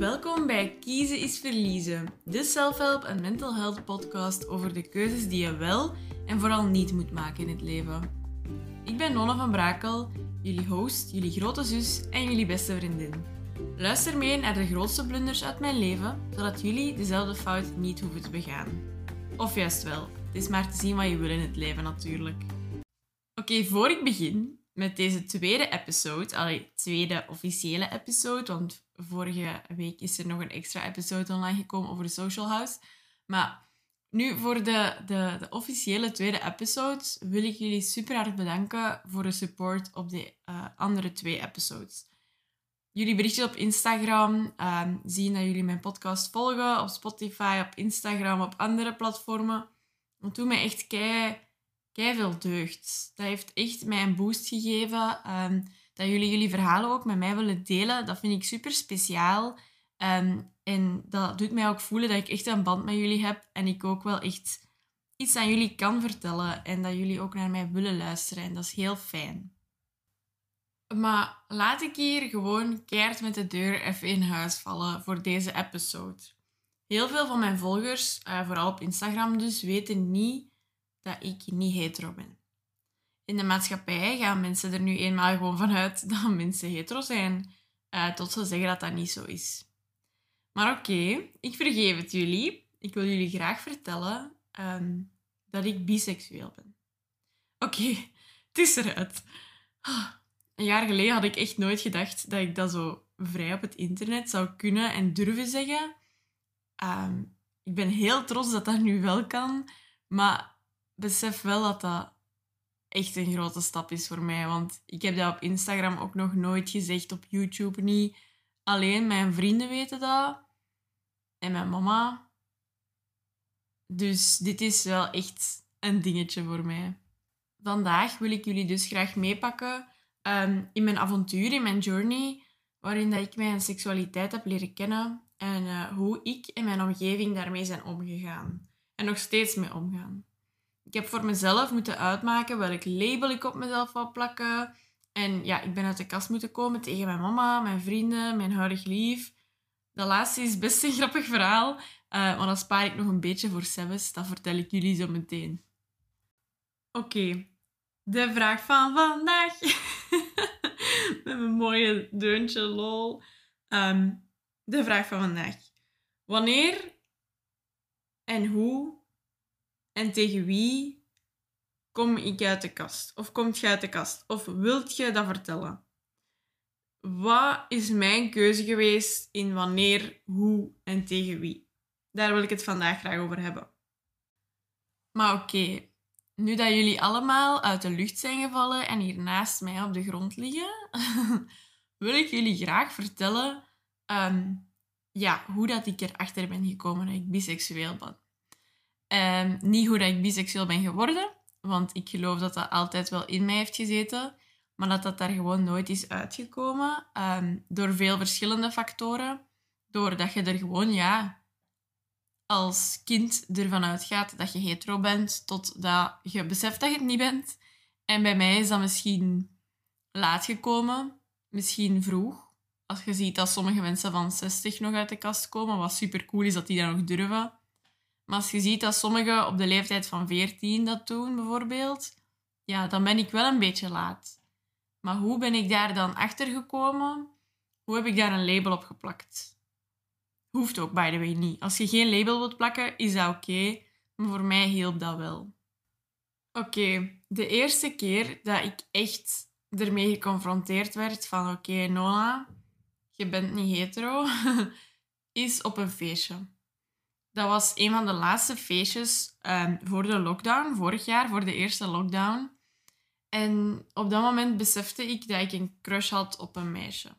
Welkom bij Kiezen is Verliezen, de self-help en mental health podcast over de keuzes die je wel en vooral niet moet maken in het leven. Ik ben Nonne van Brakel, jullie host, jullie grote zus en jullie beste vriendin. Luister mee naar de grootste blunders uit mijn leven, zodat jullie dezelfde fout niet hoeven te begaan. Of juist wel, het is maar te zien wat je wil in het leven natuurlijk. Oké, voor ik begin met deze tweede episode, allee, tweede officiële episode, want vorige week is er nog een extra episode online gekomen over de Social House. Maar nu voor de, de, de officiële tweede episode wil ik jullie super hard bedanken voor de support op de uh, andere twee episodes. Jullie berichtjes op Instagram, uh, zien dat jullie mijn podcast volgen, op Spotify, op Instagram, op andere platformen. Dat doet mij echt kei, kei veel deugd. Dat heeft echt mij een boost gegeven. Um, dat jullie jullie verhalen ook met mij willen delen. Dat vind ik super speciaal. Um, en dat doet mij ook voelen dat ik echt een band met jullie heb. En ik ook wel echt iets aan jullie kan vertellen. En dat jullie ook naar mij willen luisteren. En dat is heel fijn. Maar laat ik hier gewoon keihard met de deur even in huis vallen voor deze episode. Heel veel van mijn volgers, uh, vooral op Instagram dus, weten niet dat ik niet hetero ben in de maatschappij gaan mensen er nu eenmaal gewoon vanuit dat mensen hetero zijn. Uh, tot ze zeggen dat dat niet zo is. Maar oké, ik vergeef het jullie. Ik wil jullie graag vertellen um, dat ik biseksueel ben. Oké, het is eruit. Een jaar geleden had ik echt nooit gedacht dat ik dat zo vrij op het internet zou kunnen en durven zeggen. Um, ik ben heel trots dat dat nu wel kan, maar besef wel dat dat echt een grote stap is voor mij. Want ik heb dat op Instagram ook nog nooit gezegd, op YouTube niet. Alleen mijn vrienden weten dat. En mijn mama. Dus dit is wel echt een dingetje voor mij. Vandaag wil ik jullie dus graag meepakken um, in mijn avontuur, in mijn journey, waarin dat ik mijn seksualiteit heb leren kennen en uh, hoe ik en mijn omgeving daarmee zijn omgegaan. En nog steeds mee omgaan. Ik heb voor mezelf moeten uitmaken welk label ik op mezelf wil plakken. En ja, ik ben uit de kast moeten komen tegen mijn mama, mijn vrienden, mijn huidig lief. Dat laatste is best een grappig verhaal, uh, maar dat spaar ik nog een beetje voor Sebes. Dat vertel ik jullie zo meteen. Oké, de vraag van vandaag. Met mijn mooie deuntje, lol. Um, de vraag van vandaag. Wanneer en hoe en tegen wie kom ik uit de kast? Of komt je uit de kast? Of wilt je dat vertellen? Wat is mijn keuze geweest in wanneer, hoe en tegen wie? Daar wil ik het vandaag graag over hebben. Maar oké, nu dat jullie allemaal uit de lucht zijn gevallen en hier naast mij op de grond liggen, wil ik jullie graag vertellen um, ja, hoe dat ik erachter ben gekomen dat ik biseksueel ben. Um, niet hoe dat ik biseksueel ben geworden, want ik geloof dat dat altijd wel in mij heeft gezeten, maar dat dat daar gewoon nooit is uitgekomen um, door veel verschillende factoren. Doordat je er gewoon, ja, als kind ervan uitgaat dat je hetero bent, totdat je beseft dat je het niet bent. En bij mij is dat misschien laat gekomen, misschien vroeg. Als je ziet dat sommige mensen van 60 nog uit de kast komen, wat super cool is dat die dat nog durven. Maar als je ziet dat sommigen op de leeftijd van 14 dat doen, bijvoorbeeld, ja, dan ben ik wel een beetje laat. Maar hoe ben ik daar dan achter gekomen? Hoe heb ik daar een label op geplakt? Hoeft ook, by the way, niet. Als je geen label wilt plakken, is dat oké. maar voor mij hielp dat wel. Oké, de eerste keer dat ik echt ermee geconfronteerd werd van oké, Nona, je bent niet hetero, is op een feestje. Dat was een van de laatste feestjes um, voor de lockdown, vorig jaar, voor de eerste lockdown. En op dat moment besefte ik dat ik een crush had op een meisje.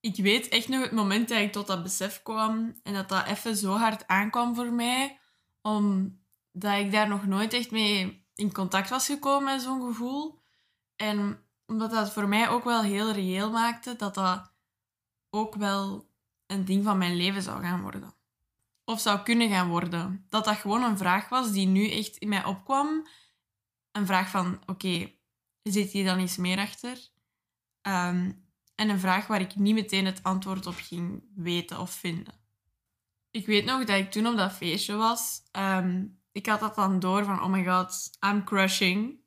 Ik weet echt nog het moment dat ik tot dat besef kwam en dat dat even zo hard aankwam voor mij, omdat ik daar nog nooit echt mee in contact was gekomen met zo'n gevoel. En omdat dat voor mij ook wel heel reëel maakte dat dat ook wel een ding van mijn leven zou gaan worden of zou kunnen gaan worden. Dat dat gewoon een vraag was die nu echt in mij opkwam. Een vraag van, oké, zit hier dan iets meer achter? Um, en een vraag waar ik niet meteen het antwoord op ging weten of vinden. Ik weet nog dat ik toen op dat feestje was. Ehm, ik had dat dan door van, oh my god, I'm crushing.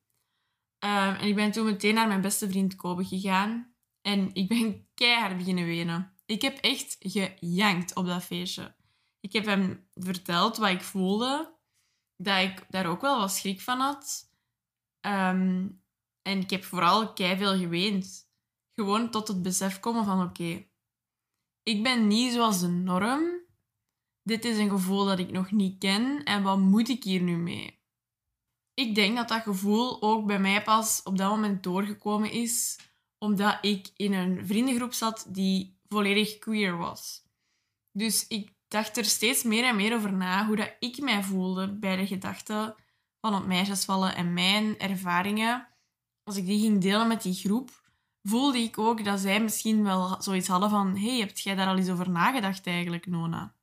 Ehm, en ik ben toen meteen naar mijn beste vriend Kobe gegaan. En ik ben keihard beginnen wenen. Ik heb echt gejankt op dat feestje. Ik heb hem verteld wat ik voelde. Dat ik daar ook wel wat schrik van had. Ehm, en ik heb vooral keihard geweend. Gewoon tot het besef komen van oké, ik ben niet zoals de norm. Dit is een gevoel dat ik nog niet ken en wat moet ik hier nu mee? Ik denk dat dat gevoel ook bij mij pas op dat moment doorgekomen is, omdat ik in een vriendengroep zat die volledig queer was. Dus ik dacht er steeds meer en meer over na hoe dat ik mij voelde bij de gedachte van op meisjes vallen en mijn ervaringen. Als ik die ging delen met die groep, voelde ik ook dat zij misschien wel zoiets hadden van hey, hebt jij daar al eens over nagedacht eigenlijk, Nona?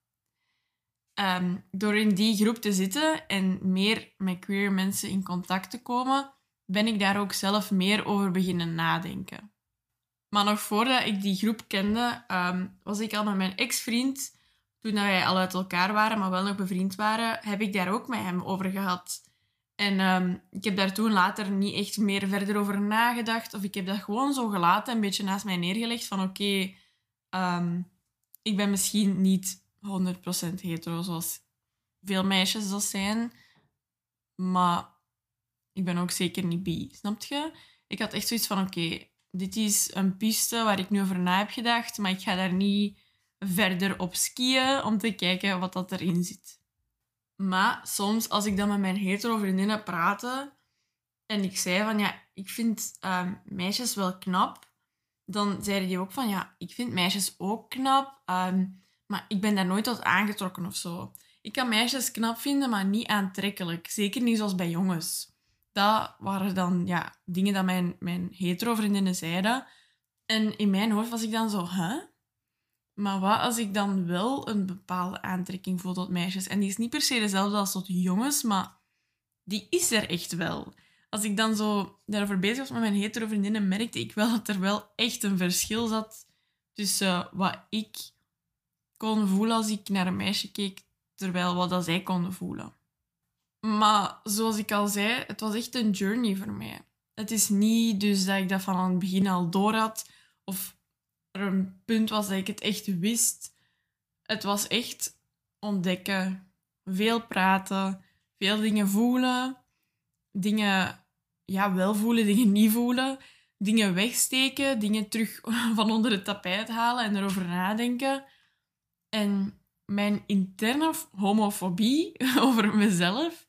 Ehm, door in die groep te zitten en meer met queer mensen in contact te komen, ben ik daar ook zelf meer over beginnen nadenken. Maar nog voordat ik die groep kende, ehm, was ik al met mijn ex-vriend, toen wij al uit elkaar waren, maar wel nog bevriend waren, heb ik daar ook met hem over gehad. En ehm, ik heb daar toen later niet echt meer verder over nagedacht. Of ik heb dat gewoon zo gelaten, een beetje naast mij neergelegd. Van oké, ik ben misschien niet 100% hetero, zoals veel meisjes dat zijn. Maar ik ben ook zeker niet bi, snap je? Ik had echt zoiets van, oké, dit is een piste waar ik nu over na heb gedacht, maar ik ga daar niet verder op skiën om te kijken wat dat erin zit. Maar soms, als ik dan met mijn hetero vriendinnen praatte en ik zei van, ja, ik vind ehm, meisjes wel knap, dan zeiden die ook van, ja, ik vind meisjes ook knap. Ehm, maar ik ben daar nooit tot aangetrokken of zo. Ik kan meisjes knap vinden, maar niet aantrekkelijk. Zeker niet zoals bij jongens. Dat waren dan ja, dingen dat mijn, mijn hetero-vriendinnen zeiden. En in mijn hoofd was ik dan zo, hè? Maar wat als ik dan wel een bepaalde aantrekking voel tot meisjes? En die is niet per se dezelfde als tot jongens, maar die is er echt wel. Als ik dan zo daarover bezig was met mijn hetero-vriendinnen, merkte ik wel dat er wel echt een verschil zat tussen wat ik kon voelen als ik naar een meisje keek, terwijl wat dat zij konden voelen. Maar zoals ik al zei, het was echt een journey voor mij. Het is niet dus dat ik dat van aan het begin al door had of er een punt was dat ik het echt wist. Het was echt ontdekken, veel praten, veel dingen voelen, dingen ja, wel voelen, dingen niet voelen, dingen wegsteken, dingen terug van onder het tapijt halen en erover nadenken. En mijn interne homofobie over mezelf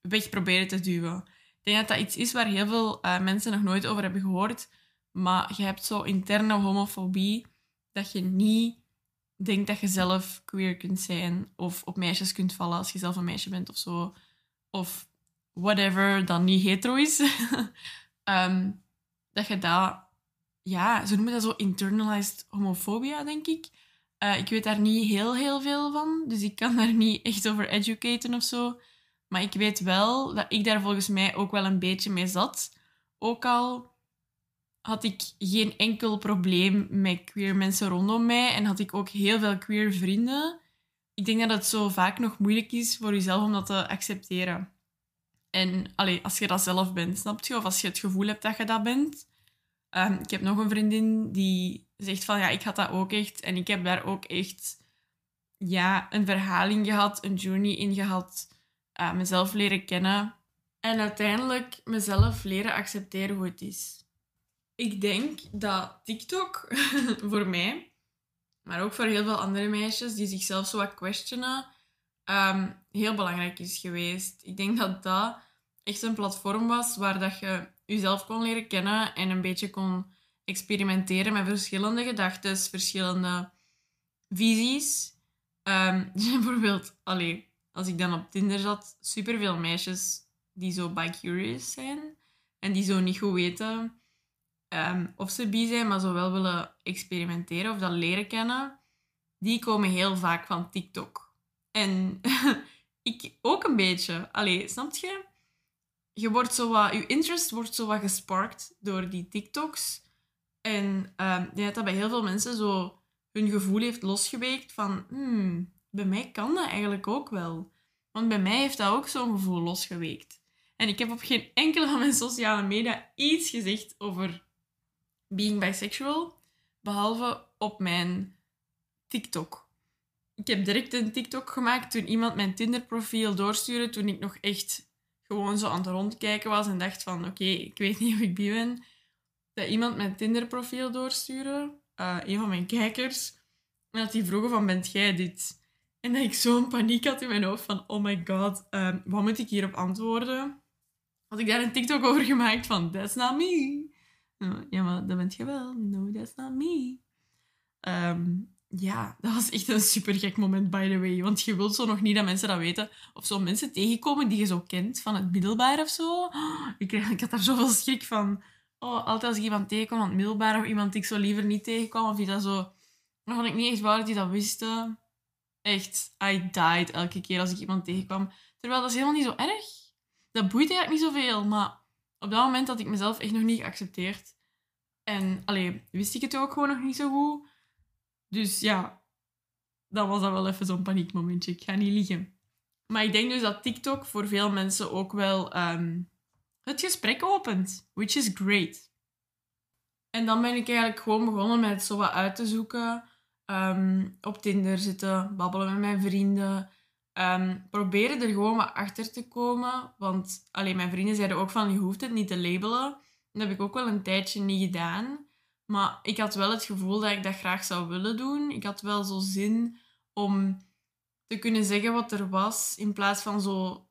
weg proberen te duwen. Ik denk dat dat iets is waar heel veel uh, mensen nog nooit over hebben gehoord. Maar je hebt zo interne homofobie dat je niet denkt dat je zelf queer kunt zijn of op meisjes kunt vallen als je zelf een meisje bent of zo. Of whatever dan niet hetero is. Ehm, dat je dat, ja, ze noemen dat zo internalized homofobia, denk ik. Uh, ik weet daar niet heel, heel veel van, dus ik kan daar niet echt over educaten of zo. Maar ik weet wel dat ik daar volgens mij ook wel een beetje mee zat. Ook al had ik geen enkel probleem met queer mensen rondom mij en had ik ook heel veel queer vrienden. Ik denk dat het zo vaak nog moeilijk is voor jezelf om dat te accepteren. En allee, als je dat zelf bent, snap je? Of als je het gevoel hebt dat je dat bent. Um, ik heb nog een vriendin die zegt van ja, ik had dat ook echt. En ik heb daar ook echt ja, een verhaling gehad, een journey in gehad. Uh, mezelf leren kennen. En uiteindelijk mezelf leren accepteren hoe het is. Ik denk dat TikTok voor mij, maar ook voor heel veel andere meisjes die zichzelf zo wat questionen, um, heel belangrijk is geweest. Ik denk dat dat echt een platform was waar dat je jezelf kon leren kennen en een beetje kon experimenteren met verschillende gedachten, verschillende visies. Um, bijvoorbeeld, allee, als ik dan op Tinder zat, superveel meisjes die zo bi-curious zijn en die zo niet goed weten um, of ze bi zijn, maar zo wel willen experimenteren of dat leren kennen, die komen heel vaak van TikTok. En ik ook een beetje. Allee, snap je? Je wordt zo wat, je interest wordt zo wat gesparkt door die TikToks. En uh, ja, dat bij heel veel mensen zo hun gevoel heeft losgeweekt van... Hmm, bij mij kan dat eigenlijk ook wel. Want bij mij heeft dat ook zo'n gevoel losgeweekt. En ik heb op geen enkele van mijn sociale media iets gezegd over being bisexual, behalve op mijn TikTok. Ik heb direct een TikTok gemaakt toen iemand mijn Tinder-profiel doorstuurde, toen ik nog echt gewoon zo aan het rondkijken was en dacht van oké, ik weet niet of ik bi ben. Dat iemand mijn Tinder-profiel doorstuurde, uh, een van mijn kijkers, en dat die vroegen van bent jij dit? En dat ik zo'n paniek had in mijn hoofd van oh my god, uh, wat moet ik hierop antwoorden? Had ik daar een TikTok over gemaakt van that's not me. Ja, maar dat bent je wel. No, that's not me. Um, ja, dat was echt een super gek moment, by the way. Want je wilt zo nog niet dat mensen dat weten. Of zo mensen tegenkomen die je zo kent van het middelbaar of zo. Ik, ik had daar zoveel schrik van. Oh, altijd als ik iemand tegenkom van het middelbaar of iemand die ik zo liever niet tegenkwam, of die dat zo... vond ik niet echt waar dat die dat wisten. Echt, I died elke keer als ik iemand tegenkwam. Terwijl dat is helemaal niet zo erg. Dat boeit eigenlijk niet zoveel, maar op dat moment had ik mezelf echt nog niet geaccepteerd. En, alleen wist ik het ook gewoon nog niet zo goed. Dus ja, dat was dan wel even zo'n paniekmomentje. Ik ga niet liegen. Maar ik denk dus dat TikTok voor veel mensen ook wel um, het gesprek opent. Which is great. En dan ben ik eigenlijk gewoon begonnen met zo wat uit te zoeken. Um, op Tinder zitten, babbelen met mijn vrienden. Um, proberen er gewoon wat achter te komen. Want alleen mijn vrienden zeiden ook van, je hoeft het niet te labelen. Dat heb ik ook wel een tijdje niet gedaan. Maar ik had wel het gevoel dat ik dat graag zou willen doen. Ik had wel zo zin om te kunnen zeggen wat er was, in plaats van zo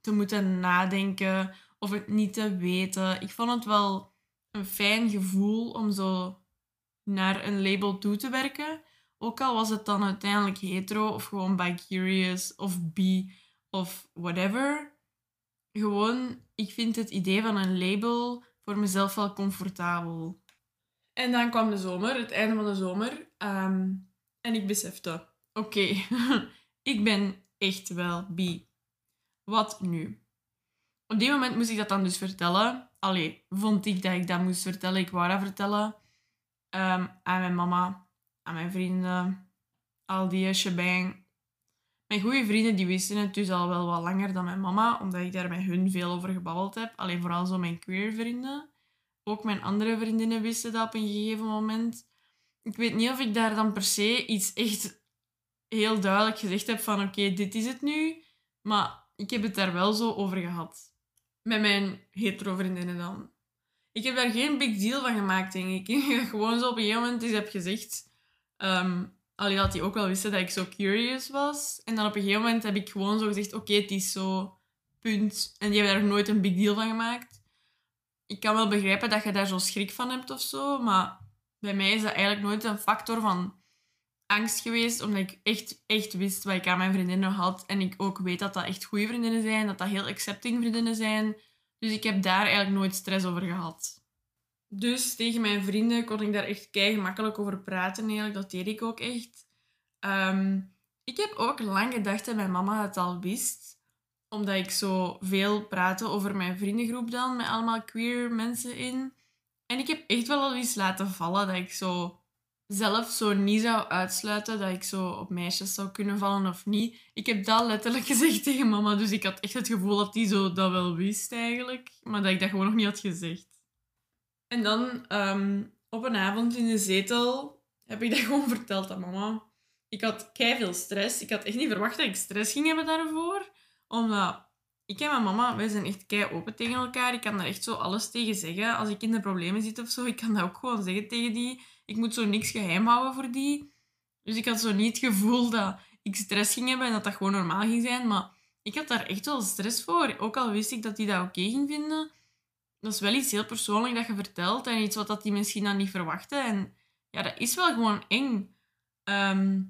te moeten nadenken of het niet te weten. Ik vond het wel een fijn gevoel om zo naar een label toe te werken. Ook al was het dan uiteindelijk hetero of gewoon bi-curious of bi of whatever. Gewoon, ik vind het idee van een label voor mezelf wel comfortabel. En dan kwam de zomer, het einde van de zomer. Ehm, en ik besefte, oké, ik ben echt wel bi. Wat nu? Op die moment moest ik dat dan dus vertellen. Allee, vond ik dat ik dat moest vertellen. Ik wou dat vertellen. Um, aan mijn mama, aan mijn vrienden, al die shebang. Mijn goede vrienden die wisten het dus al wel wat langer dan mijn mama, omdat ik daar met hun veel over gebabbeld heb. Alleen vooral zo mijn queer vrienden. Ook mijn andere vriendinnen wisten dat op een gegeven moment. Ik weet niet of ik daar dan per se iets echt heel duidelijk gezegd heb van oké, dit is het nu. Maar ik heb het daar wel zo over gehad. Met mijn hetero vriendinnen dan. Ik heb daar geen big deal van gemaakt, denk ik. Gewoon zo op een gegeven moment eens heb gezegd... Um, allee, dat die ook wel wisten dat ik zo curious was. En dan op een gegeven moment heb ik gewoon zo gezegd... Oké, het is zo... Punt. En die hebben daar nooit een big deal van gemaakt ik kan wel begrijpen dat je daar zo schrik van hebt of zo, maar bij mij is dat eigenlijk nooit een factor van angst geweest, omdat ik echt, echt wist wat ik aan mijn vriendinnen had. En ik ook weet dat dat echt goede vriendinnen zijn, dat dat heel accepting vriendinnen zijn. Dus ik heb daar eigenlijk nooit stress over gehad. Dus tegen mijn vrienden kon ik daar echt kei gemakkelijk over praten. Eigenlijk. Dat deed ik ook echt. Ehm, ik heb ook lang gedacht dat mijn mama het al wist omdat ik zo veel praatte over mijn vriendengroep dan, met allemaal queer mensen in. En ik heb echt wel al eens laten vallen dat ik zo zelf zo niet zou uitsluiten dat ik zo op meisjes zou kunnen vallen of niet. Ik heb dat letterlijk gezegd tegen mama, dus ik had echt het gevoel dat die zo dat wel wist eigenlijk, maar dat ik dat gewoon nog niet had gezegd. En dan ehm, op een avond in de zetel heb ik dat gewoon verteld aan mama. Ik had veel stress. Ik had echt niet verwacht dat ik stress ging hebben daarvoor omdat ik en mijn mama, wij zijn echt kei open tegen elkaar. Ik kan daar echt zo alles tegen zeggen. Als ik in de problemen zit of zo, ik kan dat ook gewoon zeggen tegen die. Ik moet zo niks geheim houden voor die. Dus ik had zo niet het gevoel dat ik stress ging hebben en dat dat gewoon normaal ging zijn. Maar ik had daar echt wel stress voor. Ook al wist ik dat die dat oké ging vinden. Dat is wel iets heel persoonlijk dat je vertelt. En iets wat dat die misschien dan niet verwachten. En ja, dat is wel gewoon eng. Ehm,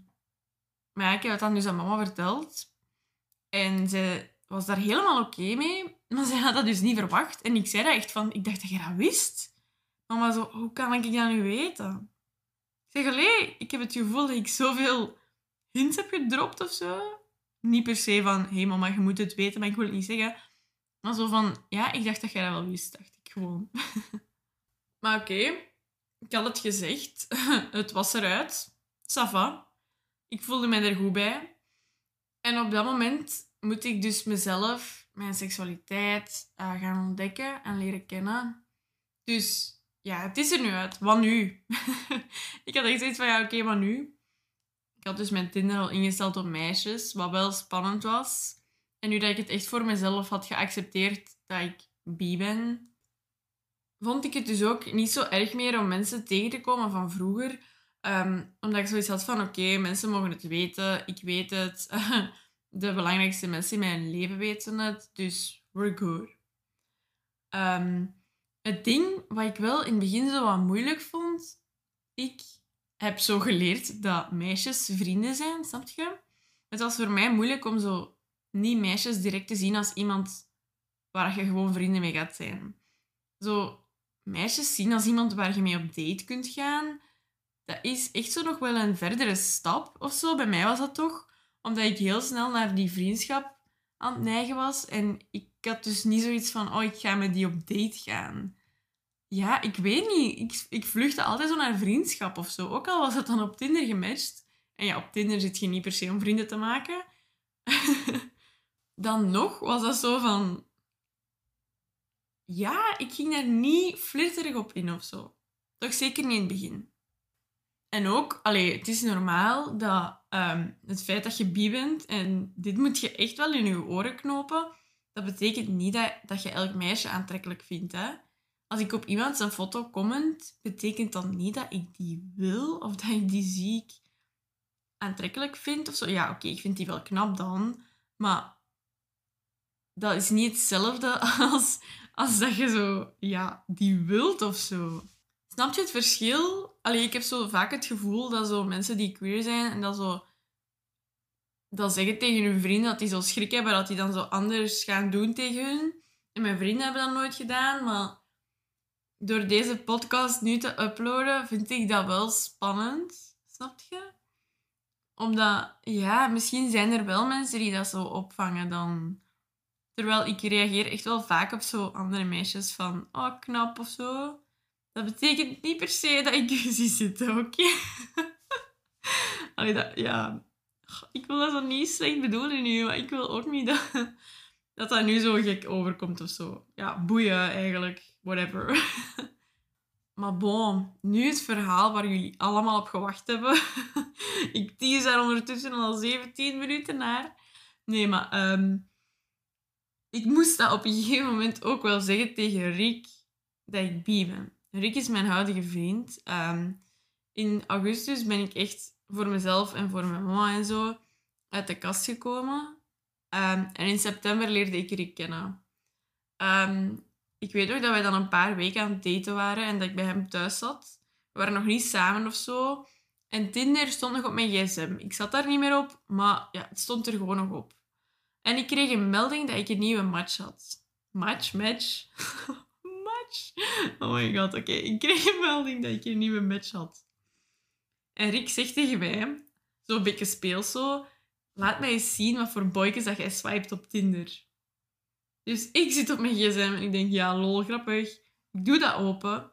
maar ik heb het dan dus aan mama verteld. En ze was daar helemaal oké mee. Maar ze had dat dus niet verwacht. En ik zei dat echt van... Ik dacht dat je dat wist. Mama zo... Hoe kan ik dat nu weten? Ik zeg, ik heb het gevoel dat ik zoveel hints heb gedropt of zo. Niet per se van... Hé hey mama, je moet het weten. Maar ik wil het niet zeggen. Maar zo van... Ja, ik dacht dat jij dat wel wist. Dacht ik gewoon. maar oké. ik had het gezegd. het was eruit. Sava. Ik voelde me er goed bij. En op dat moment moet ik dus mezelf, mijn seksualiteit uh, gaan ontdekken en leren kennen. Dus ja, het is er nu uit. Wat nu? ik had echt zoiets van, ja, oké, okay, wat nu? Ik had dus mijn Tinder al ingesteld op meisjes, wat wel spannend was. En nu dat ik het echt voor mezelf had geaccepteerd dat ik bi ben, vond ik het dus ook niet zo erg meer om mensen tegen te komen van vroeger. Um, omdat ik zoiets had van, oké, mensen mogen het weten, ik weet het. De belangrijkste mensen in mijn leven weten het, dus we're good. Um, het ding wat ik wel in het begin zo wat moeilijk vond, ik heb zo geleerd dat meisjes vrienden zijn, snap je? Het was voor mij moeilijk om zo niet meisjes direct te zien als iemand waar je gewoon vrienden mee gaat zijn. Zo meisjes zien als iemand waar je mee op date kunt gaan, dat is echt zo nog wel een verdere stap of zo. Bij mij was dat toch, omdat ik heel snel naar die vriendschap aan het neigen was. En ik had dus niet zoiets van, oh, ik ga met die op date gaan. Ja, ik weet niet. Ik, ik vluchtte altijd zo naar vriendschap of zo. Ook al was het dan op Tinder gematcht. En ja, op Tinder zit je niet per se om vrienden te maken. dan nog was dat zo van... Ja, ik ging daar niet flirterig op in of zo. Toch zeker niet in het begin. En ook, allee, het is normaal dat um, het feit dat je bi bent, en dit moet je echt wel in je oren knopen, dat betekent niet dat, dat je elk meisje aantrekkelijk vindt. Hè? Als ik op iemand zijn foto comment, betekent dat niet dat ik die wil of dat ik die ziek aantrekkelijk vind of zo. Ja, oké, ik vind die wel knap dan, maar dat is niet hetzelfde als, als dat je zo, ja, die wilt of zo. Snap je het verschil? Allee, ik heb zo vaak het gevoel dat zo mensen die queer zijn en dat zo dat zeggen tegen hun vrienden dat die zo schrik hebben dat die dan zo anders gaan doen tegen hun. En mijn vrienden hebben dat nooit gedaan, maar door deze podcast nu te uploaden vind ik dat wel spannend. Snap je? Omdat, ja, misschien zijn er wel mensen die dat zo opvangen dan. Terwijl ik reageer echt wel vaak op zo andere meisjes van, oh, knap of zo. Dat betekent niet per se dat ik zie zitten, oké? Okay? ja. Ik wil dat zo niet slecht bedoelen nu, maar ik wil ook niet dat, dat dat nu zo gek overkomt of zo. Ja, boeien eigenlijk. Whatever. Maar bon, nu het verhaal waar jullie allemaal op gewacht hebben. ik tease daar ondertussen al 17 minuten naar. Nee, maar um, ik moest dat op een gegeven moment ook wel zeggen tegen Rick dat ik bi ben. Rick is mijn huidige vriend. Ehm, in augustus ben ik echt voor mezelf en voor mijn mama en zo uit de kast gekomen. Ehm, en in september leerde ik Rick kennen. Um, ik weet nog dat wij dan een paar weken aan het daten waren en dat ik bij hem thuis zat. We waren nog niet samen of zo. En Tinder stond nog op mijn gsm. Ik zat daar niet meer op, maar ja, het stond er gewoon nog op. En ik kreeg een melding dat ik een nieuwe match had. Match, match. Oh my god, oké. Ik kreeg een melding dat ik een nieuwe match had. En Rick zegt tegen mij, zo beetje speels zo, laat mij eens zien wat voor boykes dat jij swiped op Tinder. Dus ik zit op mijn gsm en ik denk, ja, lol, grappig. Ik doe dat open.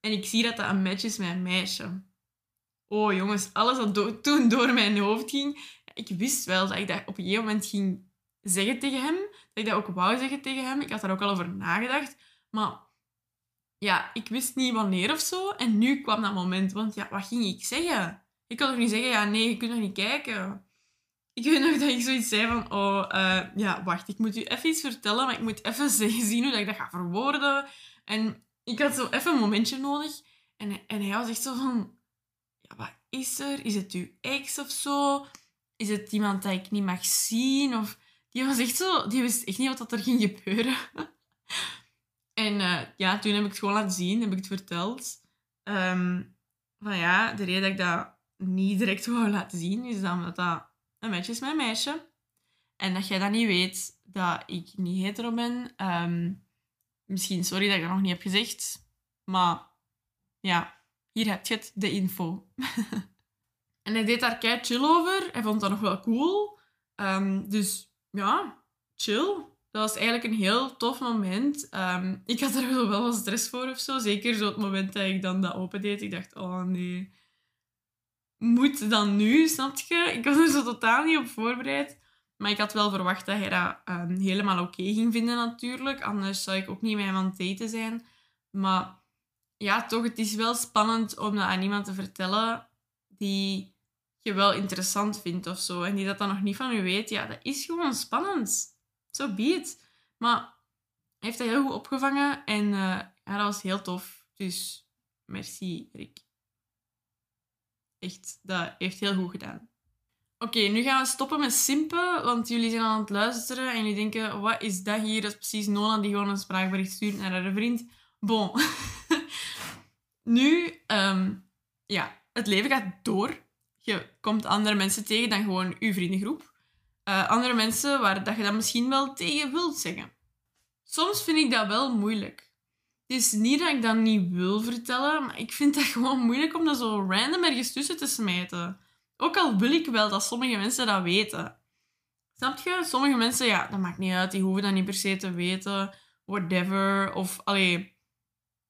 En ik zie dat dat een match is met een meisje. Oh jongens, alles wat toen door mijn hoofd ging. Ik wist wel dat ik dat op een gegeven moment ging zeggen tegen hem. Dat ik dat ook wou zeggen tegen hem. Ik had daar ook al over nagedacht. Maar ja, ik wist niet wanneer of zo. En nu kwam dat moment. Want ja, wat ging ik zeggen? Ik kon toch niet zeggen, ja, nee, je kunt nog niet kijken. Ik weet nog dat ik zoiets zei van, oh, uh, ja, wacht, ik moet u even iets vertellen, maar ik moet even zien hoe dat ik dat ga verwoorden. En ik had zo even een momentje nodig. En, en hij was echt zo van, ja, wat is er? Is het uw ex of zo? Is het iemand dat ik niet mag zien? Of, die was echt zo, die wist echt niet wat er ging gebeuren. En uh, ja, toen heb ik het gewoon laten zien, heb ik het verteld. Um, van ja, de reden dat ik dat niet direct wou laten zien, is dan dat een match is een meisje. En dat jij dat niet weet, dat ik niet hetero ben. Um, misschien sorry dat ik dat nog niet heb gezegd. Maar ja, hier heb je het, de info. en hij deed daar kei chill over. Hij vond dat nog wel cool. Um, dus ja, chill dat was eigenlijk een heel tof moment. Ehm, ik had er wel wel stress voor of zo. Zeker zo het moment dat ik dan dat opendeed. Ik dacht, oh nee. Moet dan nu, snap je? Ik was er zo totaal niet op voorbereid. Maar ik had wel verwacht dat hij dat ehm, helemaal oké ging vinden natuurlijk. Anders zou ik ook niet met hem aan het zijn. Maar ja, toch, het is wel spannend om dat aan iemand te vertellen die je wel interessant vindt of zo. En die dat dan nog niet van u weet. Ja, dat is gewoon spannend. Zo so. Maar hij heeft dat heel goed opgevangen. En uh, ja, dat was heel tof. Dus merci, Rick. Echt, dat heeft heel goed gedaan. Oké, nu gaan we stoppen met simpen, want jullie zijn aan het luisteren en jullie denken, wat is dat hier? Dat is precies Nona die gewoon een spraakbericht stuurt naar haar vriend. Bon. nu, um, ja, het leven gaat door. Je komt andere mensen tegen dan gewoon je vriendengroep. Uh, andere mensen waar dat je dat misschien wel tegen wilt zeggen. Soms vind ik dat wel moeilijk. Het is niet dat ik dat niet wil vertellen, maar ik vind dat gewoon moeilijk om dat zo random ergens tussen te smijten. Ook al wil ik wel dat sommige mensen dat weten. Snap je? Sommige mensen, ja, dat maakt niet uit. Die hoeven dat niet per se te weten. Whatever. Of, allee,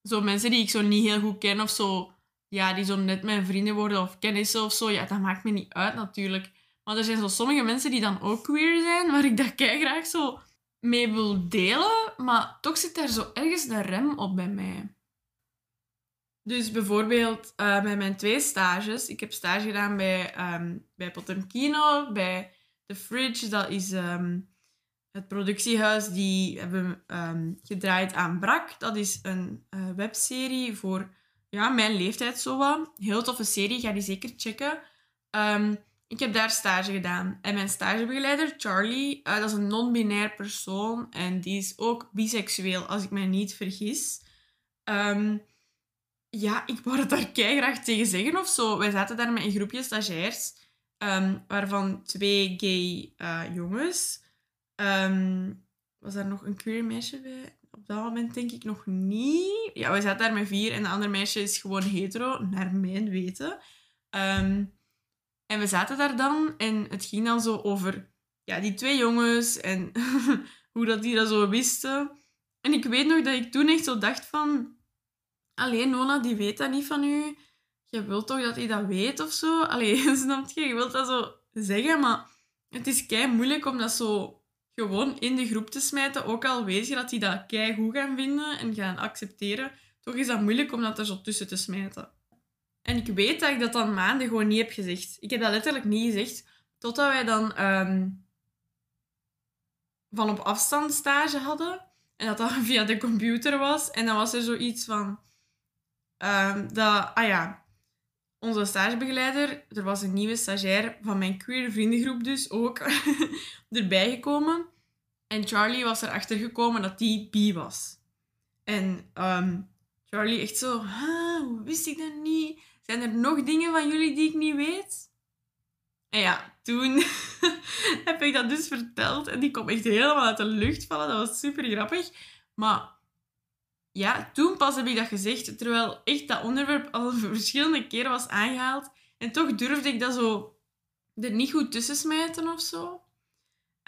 zo mensen die ik zo niet heel goed ken of zo. Ja, die zo net mijn vrienden worden of kennissen of zo. Ja, dat maakt me niet uit natuurlijk. Maar er zijn zo sommige mensen die dan ook queer zijn, waar ik dat kei graag zo mee wil delen. Maar toch zit daar zo ergens een rem op bij mij. Dus bijvoorbeeld uh, bij mijn twee stages. Ik heb stage gedaan bij, um, bij Potemkino, bij The Fridge. Dat is ehm, het productiehuis die hebben um, gedraaid aan Brak. Dat is een uh, webserie voor ja, mijn leeftijd zo wat. Heel toffe serie, ga die zeker checken. ik heb daar stage gedaan. En mijn stagebegeleider, Charlie, uh, dat is een non-binair persoon. En die is ook biseksueel, als ik me niet vergis. Um, ja, ik wou het daar graag tegen zeggen of zo. Wij zaten daar met een groepje stagiairs, um, waarvan twee gay uh, jongens. Was daar nog een queer meisje bij? Op dat moment denk ik nog niet. Ja, we zaten daar met vier en de andere meisje is gewoon hetero, naar mijn weten. Um, en we zaten daar dan en het ging dan zo over ja, die twee jongens en hoe dat die dat zo wisten. En ik weet nog dat ik toen echt zo dacht van alleen Nona, die weet dat niet van u. Je wilt toch dat hij dat weet of zo? Allee, snap je? Je wilt dat zo zeggen, maar het is kei moeilijk om dat zo gewoon in de groep te smijten. Ook al weet je dat die dat goed gaan vinden en gaan accepteren, toch is dat moeilijk om dat er zo tussen te smijten. En ik weet dat ik dat dan maanden gewoon niet heb gezegd. Ik heb dat letterlijk niet gezegd, totdat wij dan um, van op afstand stage hadden. En dat dat via de computer was. En dan was er zoiets van... Um, dat, ah ja, onze stagebegeleider, er was een nieuwe stagiair van mijn queer vriendengroep dus ook erbij gekomen. En Charlie was erachter gekomen dat die bi was. En um, Charlie echt zo, hoe wist ik dat niet? Zijn er nog dingen van jullie die ik niet weet? En ja, toen heb ik dat dus verteld. En die kwam echt helemaal uit de lucht vallen. Dat was super grappig. Maar ja, toen pas heb ik dat gezegd, terwijl echt dat onderwerp al verschillende keren was aangehaald. En toch durfde ik dat zo er niet goed tussen smijten of zo.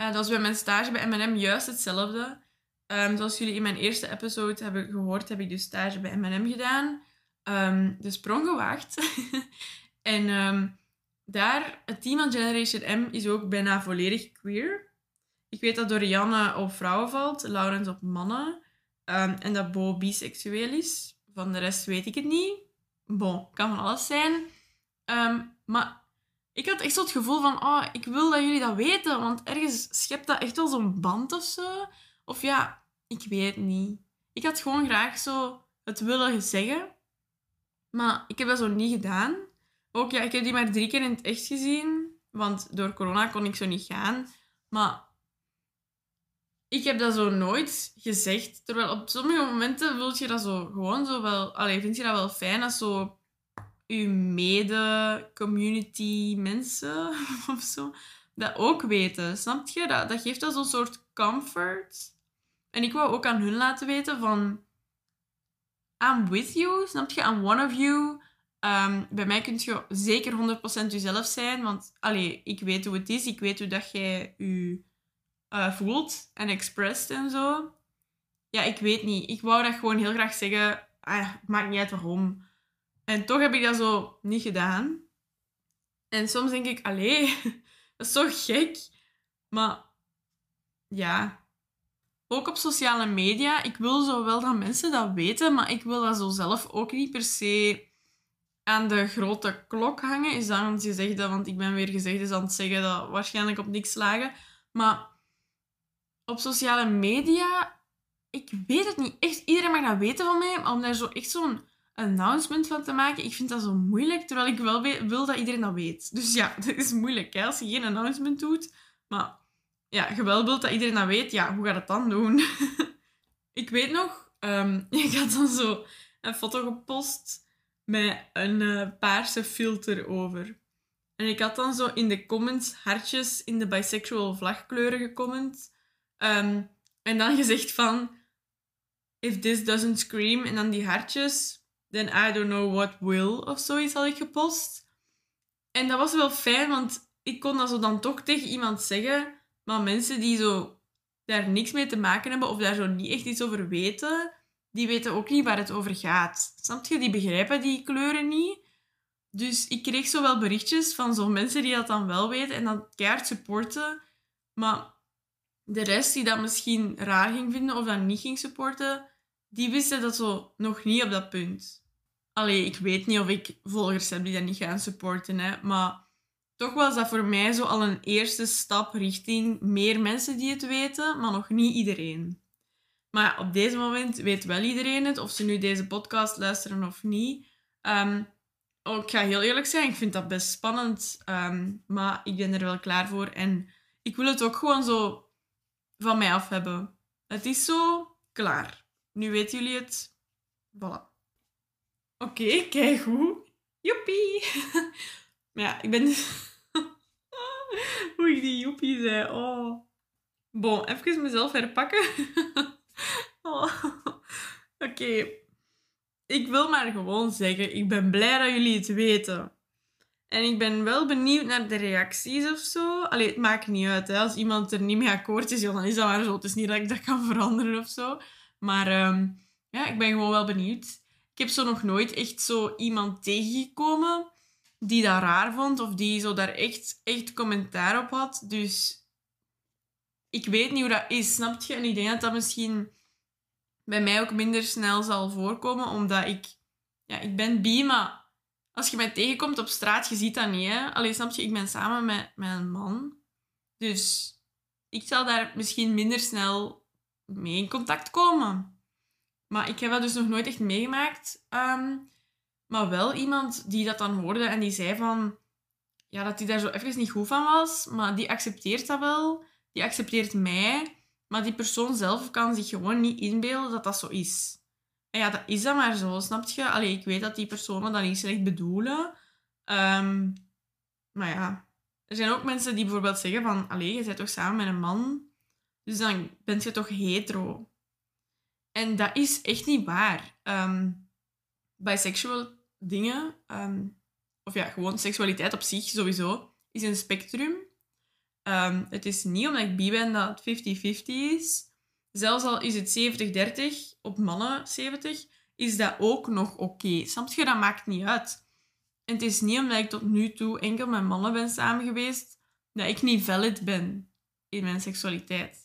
Uh, dat was bij mijn stage bij M&M juist hetzelfde. Um, zoals jullie in mijn eerste episode hebben gehoord, heb ik dus stage bij M&M gedaan. Um, de sprong gewaagd. en um, daar, het team van Generation M is ook bijna volledig queer. Ik weet dat Dorianne op vrouwen valt, Laurens op mannen. Um, en dat Bo biseksueel is. Van de rest weet ik het niet. Bon, kan van alles zijn. Um, maar ik had echt zo het gevoel van, oh, ik wil dat jullie dat weten. Want ergens schept dat echt wel zo'n band of zo. Of ja, ik weet niet. Ik had gewoon graag zo het willen zeggen. Maar ik heb dat zo niet gedaan. Ook ja, ik heb die maar drie keer in het echt gezien. Want door corona kon ik zo niet gaan. Maar ik heb dat zo nooit gezegd. Terwijl op sommige momenten wil je dat zo gewoon zo wel... Vind je dat wel fijn als zo je mede-community mensen of zo dat ook weten. Snap je? Dat, dat geeft dat zo'n soort comfort. En ik wou ook aan hun laten weten van... I'm with you, snap je? I'm one of you. Um, bij mij kun je zeker 100% jezelf zijn. Want allee, ik weet hoe het is. Ik weet hoe dat jij je eh, voelt en expressed en zo. Ja, ik weet niet. Ik wou dat gewoon heel graag zeggen. Ah, maakt niet uit waarom. En toch heb ik dat zo niet gedaan. En soms denk ik, allee, dat is zo gek. Maar ja, ook op sociale media, ik wil zo wel dat mensen dat weten, maar ik wil dat zo zelf ook niet per se aan de grote klok hangen. Is dat je zegt dat, want ik ben weer gezegd is aan het zeggen dat waarschijnlijk op niks slagen. Maar op sociale media, ik weet het niet. Echt, iedereen mag dat weten van mij, maar om daar zo echt zo'n announcement van te maken, ik vind dat zo moeilijk, terwijl ik wel wil dat iedereen dat weet. Dus ja, dat is moeilijk hè, als je geen announcement doet. Maar ja, je wel wilt dat iedereen dat weet, ja, hoe gaat het dan doen? ik weet nog, um, ik had dan zo een foto gepost met een uh, paarse filter over. En ik had dan zo in de comments hartjes in de bisexual vlagkleuren gecomment. Um, en dan gezegd van... If this doesn't scream, en dan die hartjes, then I don't know what will, of zoiets had ik gepost. En dat was wel fijn, want ik kon dat zo dan toch tegen iemand zeggen. Maar mensen die zo daar niks mee te maken hebben, of daar zo niet echt iets over weten, die weten ook niet waar het over gaat. Snap je? Die begrijpen die kleuren niet. Dus ik kreeg zo wel berichtjes van zo'n mensen die dat dan wel weten en dat keihard supporten. Maar de rest die dat misschien raar ging vinden of dat niet ging supporten, die wisten dat zo nog niet op dat punt. Allee, ik weet niet of ik volgers heb die dat niet gaan supporten, hè, maar toch was dat voor mij zo al een eerste stap richting meer mensen die het weten, maar nog niet iedereen. Maar op deze moment weet wel iedereen het, of ze nu deze podcast luisteren of niet. Um, ik ga heel eerlijk zijn, ik vind dat best spannend, um, maar ik ben er wel klaar voor. En ik wil het ook gewoon zo van mij af hebben. Het is zo klaar. Nu weten jullie het. Voilà. Oké, kijk hoe. Joepie. maar ja, ik ben... Hoe ik die joepie zei. Oh. Bon, even mezelf herpakken. oh. Oké. Ik wil maar gewoon zeggen, ik ben blij dat jullie het weten. En ik ben wel benieuwd naar de reacties of zo. Allee, het maakt niet uit. Hè. Als iemand er niet mee akkoord is, dan is dat maar zo. Het is niet dat ik dat kan veranderen of zo. Maar um, ja, ik ben gewoon wel benieuwd. Ik heb zo nog nooit echt zo iemand tegengekomen die dat raar vond of die zo daar echt, echt commentaar op had. Dus ik weet niet hoe dat is, snap je? En ik denk dat dat misschien bij mij ook minder snel zal voorkomen, omdat ik... Ja, ik ben bi, maar als je mij tegenkomt op straat, je ziet dat niet? Alleen snap je, ik ben samen met, een man. Dus ik zal daar misschien minder snel mee in contact komen. Maar ik heb dat dus nog nooit echt meegemaakt. Ehm, maar wel iemand die dat dan hoorde en die zei van... Ja, dat hij daar zo even niet goed van was. Maar die accepteert dat wel. Die accepteert mij. Maar die persoon zelf kan zich gewoon niet inbeelden dat dat zo is. Ja, dat is dan maar zo, snap je? Allee, ik weet dat die personen dat niet slecht bedoelen. Um, maar ja, er zijn ook mensen die bijvoorbeeld zeggen van... Allee, je bent toch samen met een man? Dus dan ben je toch hetero? En dat is echt niet waar. Um, bisexual dingen, ehm, of ja, gewoon seksualiteit op zich sowieso, is een spectrum. Um, het is niet omdat ik bi ben dat het 50-50 is. Zelfs al is het 70-30 op mannen 70, is dat ook nog oké. Okay. Snap je? Dat maakt niet uit. En het is niet omdat ik tot nu toe enkel met mannen ben samen geweest, dat ik niet valid ben in mijn seksualiteit.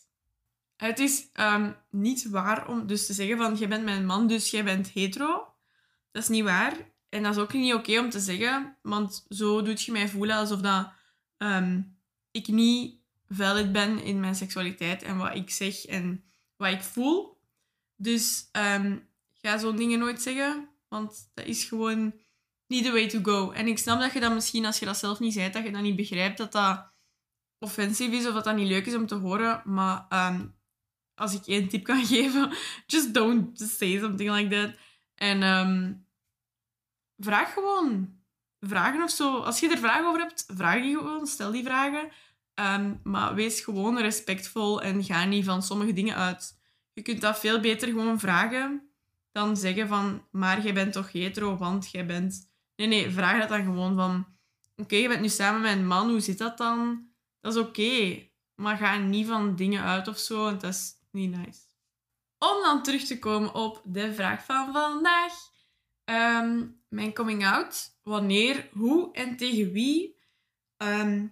Het is um, niet waar om dus te zeggen van, jij bent mijn man, dus jij bent hetero. Dat is niet waar. En dat is ook niet oké om te zeggen, want zo doet je mij voelen alsof dat, ehm, ik niet valid ben in mijn seksualiteit en wat ik zeg en wat ik voel. Dus um, ga zo'n dingen nooit zeggen, want dat is gewoon niet the way to go. En ik snap dat je dat misschien, als je dat zelf niet zei, dat je dat niet begrijpt, dat dat offensief is of dat dat niet leuk is om te horen. Maar um, als ik één tip kan geven, just don't say something like that. En um, vraag gewoon. Vragen of zo. Als je er vragen over hebt, vraag die gewoon. Stel die vragen. Ehm, maar wees gewoon respectvol en ga niet van sommige dingen uit. Je kunt dat veel beter gewoon vragen dan zeggen van, maar jij bent toch hetero, want jij bent... Nee, nee, vraag dat dan gewoon van, oké, je bent nu samen met een man, hoe zit dat dan? Dat is oké. maar ga niet van dingen uit of zo, want dat is niet nice. Om dan terug te komen op de vraag van vandaag. Ehm, mijn coming out. Wanneer, hoe en tegen wie. Ehm,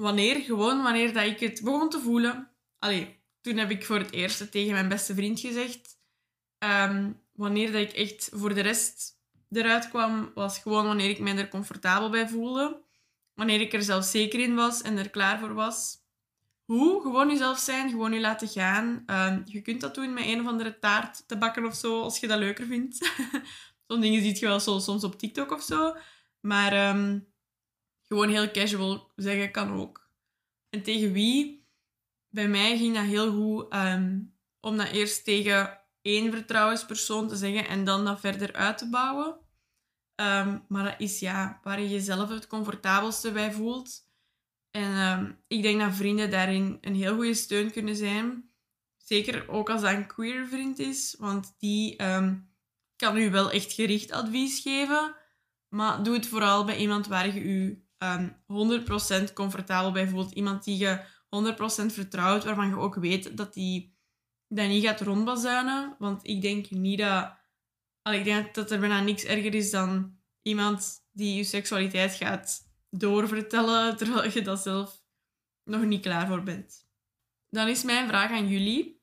wanneer, gewoon wanneer dat ik het begon te voelen. Allee, toen heb ik voor het eerst tegen mijn beste vriend gezegd. Ehm, wanneer dat ik echt voor de rest eruit kwam, was gewoon wanneer ik me er comfortabel bij voelde. Wanneer ik er zelf zeker in was en er klaar voor was. Hoe? Gewoon jezelf zijn, gewoon je laten gaan. Ehm, je kunt dat doen met een of andere taart te bakken of zo, als je dat leuker vindt. Zo'n dingen ziet je wel soms op TikTok of zo. Maar ehm, gewoon heel casual zeggen kan ook. En tegen wie? Bij mij ging dat heel goed um, om dat eerst tegen één vertrouwenspersoon te zeggen en dan dat verder uit te bouwen. maar dat is ja, waar je jezelf het comfortabelste bij voelt. En ehm, ik denk dat vrienden daarin een heel goede steun kunnen zijn. Zeker ook als dat een queer vriend is, want die ehm, kan u wel echt gericht advies geven. Maar doe het vooral bij iemand waar je je um, 100% comfortabel bij voelt. Iemand die je 100% vertrouwt, waarvan je ook weet dat die dat niet gaat rondbazuinen. Want ik denk niet dat... Allee, ik denk dat er bijna niks erger is dan iemand die je seksualiteit gaat doorvertellen terwijl je dat zelf nog niet klaar voor bent. Dan is mijn vraag aan jullie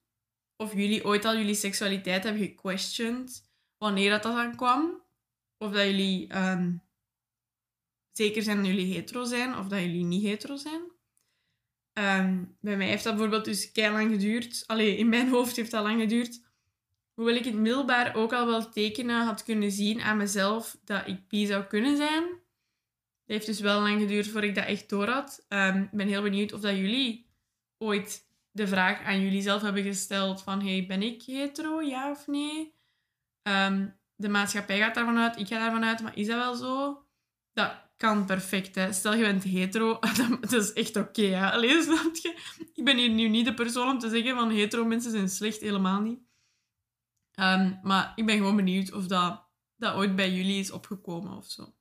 of jullie ooit al jullie seksualiteit hebben gequestioned, wanneer dat, dat dan kwam. Of dat jullie ehm, zeker zijn dat jullie hetero zijn of dat jullie niet hetero zijn. Ehm, bij mij heeft dat bijvoorbeeld dus lang geduurd. Allee, in mijn hoofd heeft dat lang geduurd. Hoewel ik het middelbaar ook al wel tekenen had kunnen zien aan mezelf dat ik bi zou kunnen zijn, het heeft dus wel lang geduurd voordat ik dat echt door had. Ehm, ik ben heel benieuwd of dat jullie ooit de vraag aan jullie zelf hebben gesteld van hey, ben ik hetero, ja of nee? Um, de maatschappij gaat daarvan uit, ik ga daarvan uit, maar is dat wel zo? Dat kan perfect. Stel, je bent hetero, dat, is echt oké, okay, ja. Allee, snap je? Ik ben hier nu niet de persoon om te zeggen van hetero mensen zijn slecht, helemaal niet. Um, maar ik ben gewoon benieuwd of dat, dat ooit bij jullie is opgekomen of zo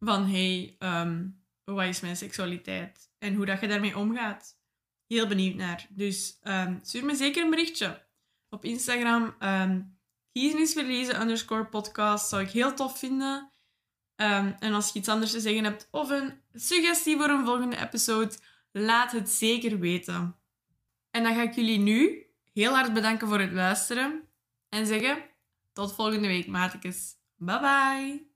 van hey, um, wat is mijn seksualiteit en hoe dat je daarmee omgaat. Heel benieuwd naar. Dus um, stuur me zeker een berichtje op Instagram. Um, ehm, Kiezenisverliezen underscore podcast zou ik heel tof vinden. En als je iets anders te zeggen hebt of een suggestie voor een volgende episode, laat het zeker weten. En dan ga ik jullie nu heel hard bedanken voor het luisteren en zeggen tot volgende week, maatjes. Bye bye!